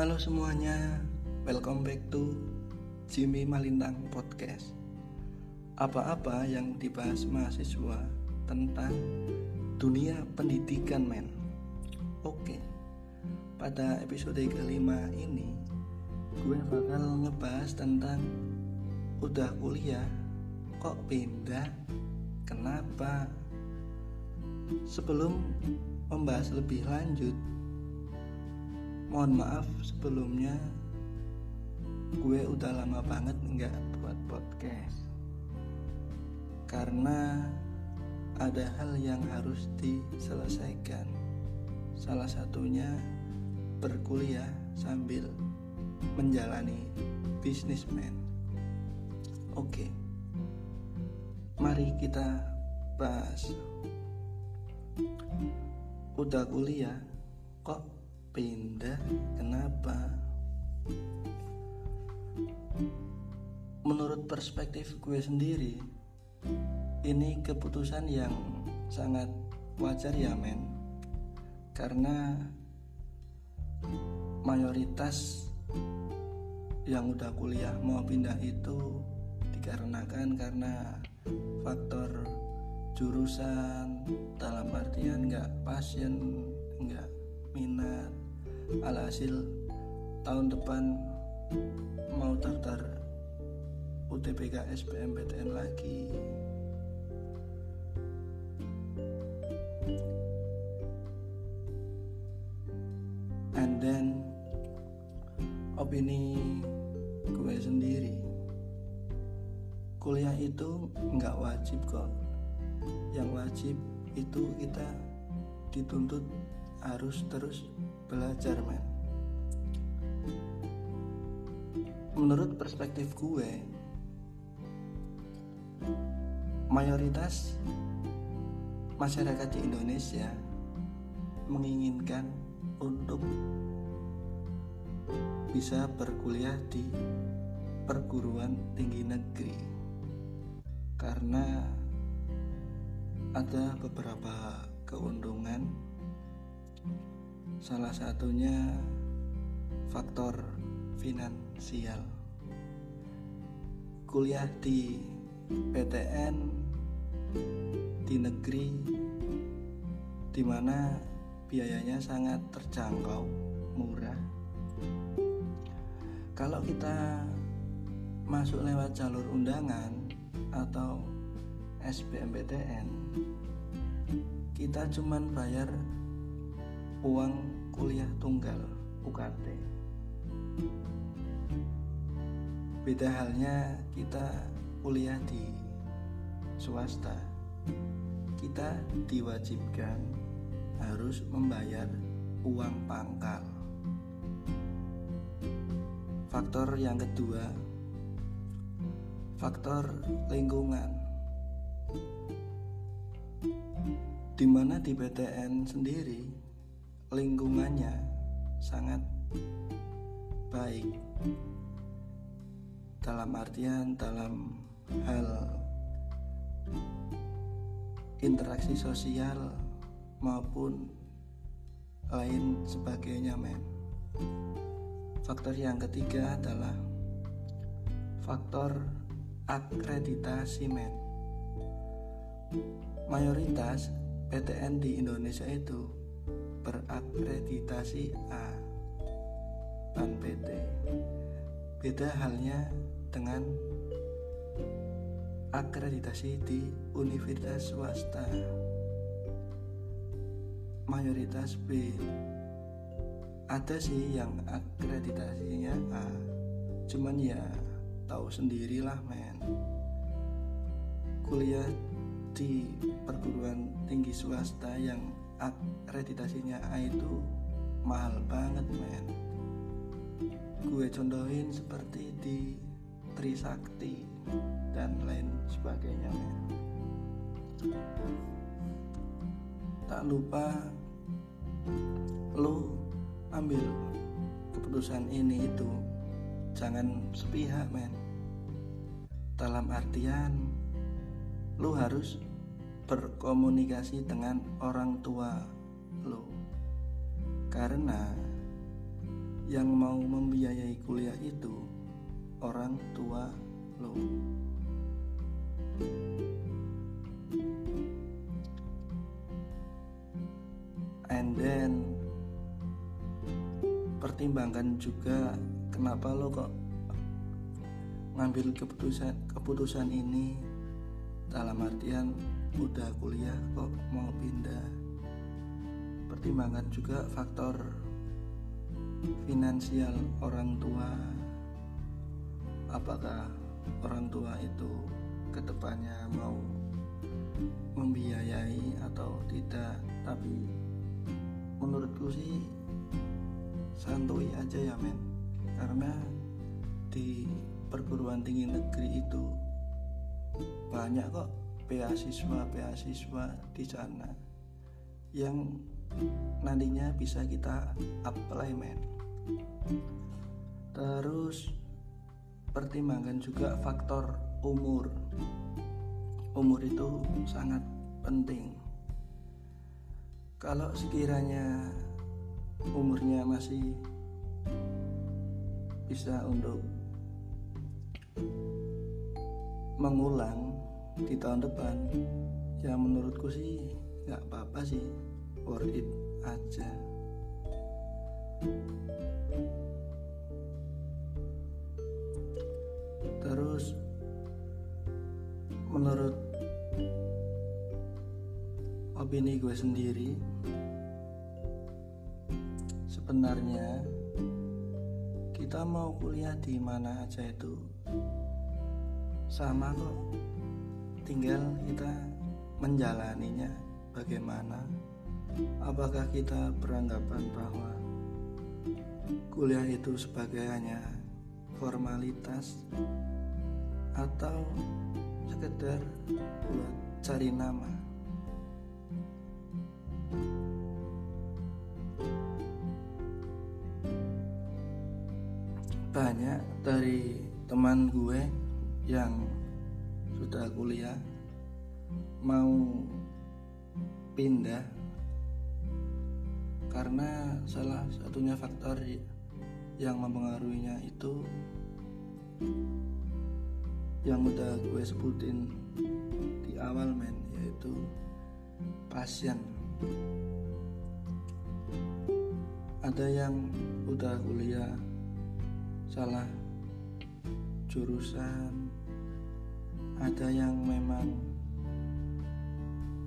Halo semuanya, welcome back to Jimmy Malintang Podcast. Apa-apa yang dibahas mahasiswa tentang dunia pendidikan men. Oke, pada episode kelima ini gue bakal ngebahas tentang udah kuliah kok pindah, kenapa? Sebelum membahas lebih lanjut, mohon maaf sebelumnya gue udah lama banget nggak buat podcast. Karena ada hal yang harus diselesaikan. Salah satunya berkuliah sambil menjalani bisnismen oke mari kita bahas. Udah kuliah kok pindah. Kenapa? Menurut perspektif gue sendiri ini keputusan yang sangat wajar ya men. Karena mayoritas yang udah kuliah mau pindah itu dikarenakan karena faktor jurusan dalam artian nggak passion nggak minat alhasil tahun depan mau daftar UTBK SBMPTN lagi. And then opini gue sendiri kuliah itu nggak wajib kok. Yang wajib itu kita dituntut harus terus belajar men. Menurut perspektif gue mayoritas masyarakat di Indonesia menginginkan untuk bisa berkuliah di perguruan tinggi negeri. Karena ada beberapa keuntungan Salah satunya faktor finansial. Kuliah di PTN di negeri di mana biayanya sangat terjangkau, murah. Kalau kita masuk lewat jalur undangan atau SBMPTN, kita cuman bayar uang kuliah tunggal UKT. Beda halnya kita kuliah di swasta. Kita diwajibkan harus membayar uang pangkal. Faktor yang kedua, faktor lingkungan. Di mana di PTN sendiri lingkungannya sangat baik. Dalam artian dalam hal interaksi sosial maupun lain sebagainya men. Faktor yang ketiga adalah faktor akreditasi men. Mayoritas PTN di Indonesia itu berakreditasi A dan PT. Beda halnya dengan akreditasi di universitas swasta. Mayoritas B. Ada sih yang akreditasinya A. Cuman ya tahu sendirilah men. Kuliah di perguruan tinggi swasta yang akreditasinya A itu mahal banget men. Gue contohin seperti di Trisakti dan lain sebagainya men. Tak lupa lu ambil keputusan ini itu. Jangan sepihak men. Dalam artian lu harus berkomunikasi dengan orang tua lo. Karena yang mau membiayai kuliah itu orang tua lo. And then pertimbangkan juga kenapa lo kok ngambil keputusan keputusan ini dalam artian udah kuliah kok mau pindah. Pertimbangkan juga faktor finansial orang tua. Apakah orang tua itu ke depannya mau membiayai atau tidak? Tapi menurutku sih santuy aja ya men. Karena di perguruan tinggi negeri itu banyak kok beasiswa beasiswa di sana yang nantinya bisa kita apply men. Terus pertimbangkan juga faktor umur. Umur itu sangat penting. Kalau sekiranya umurnya masih bisa untuk mengulang di tahun depan. Ya menurutku sih nggak apa-apa sih. Worth it aja. Terus menurut opini gue sendiri sebenarnya kita mau kuliah di mana aja itu sama kok tinggal kita menjalaninya bagaimana? Apakah kita beranggapan bahwa kuliah itu sebagai hanya formalitas atau sekedar buat cari nama? Banyak dari teman gue yang sudah kuliah mau pindah karena salah satunya faktor yang mempengaruhinya itu yang udah gue sebutin di awal men yaitu pasien. Ada yang udah kuliah salah jurusan ada yang memang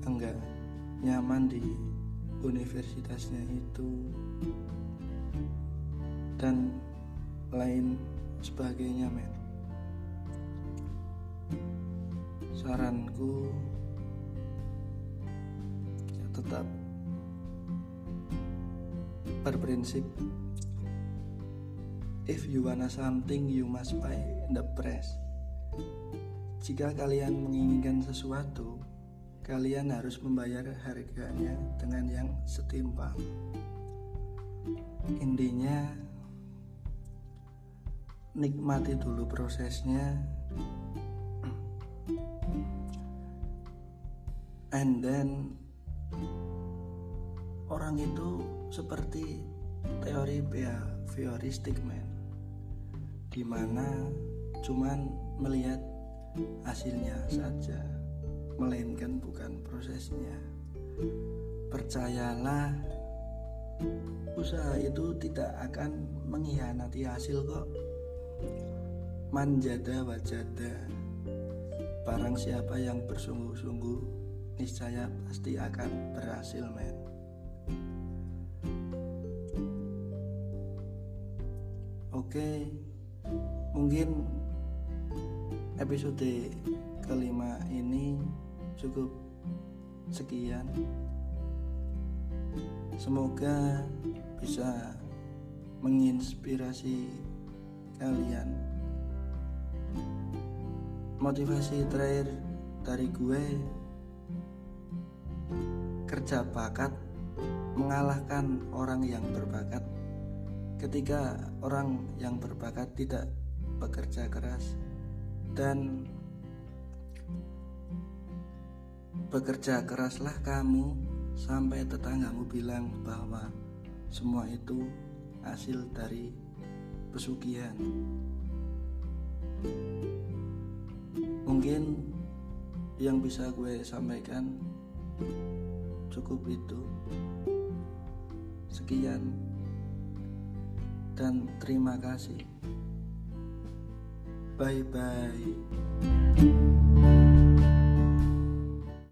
enggak nyaman di universitasnya itu. Dan lain sebagainya men saranku ya tetap berprinsip if you wanna something you must buy the price jika kalian menginginkan sesuatu kalian harus membayar harganya dengan yang setimpal. Intinya, nikmati dulu prosesnya, and then orang itu seperti teori behavioristik man, di mana cuman melihat hasilnya saja melainkan bukan prosesnya. Percayalah, usaha itu tidak akan mengkhianati hasil kok. Manjada wajada, barang siapa yang bersungguh-sungguh, niscaya pasti akan berhasil, men. Oke, mungkin episode kelima ini cukup sekian. Semoga bisa menginspirasi kalian. Motivasi terakhir dari gue kerja bakat mengalahkan orang yang berbakat. Ketika orang yang berbakat tidak bekerja keras dan Bekerja keraslah kamu sampai tetanggamu bilang bahwa semua itu hasil dari pesugihan. Mungkin yang bisa gue sampaikan cukup itu. Sekian dan terima kasih. 拜拜。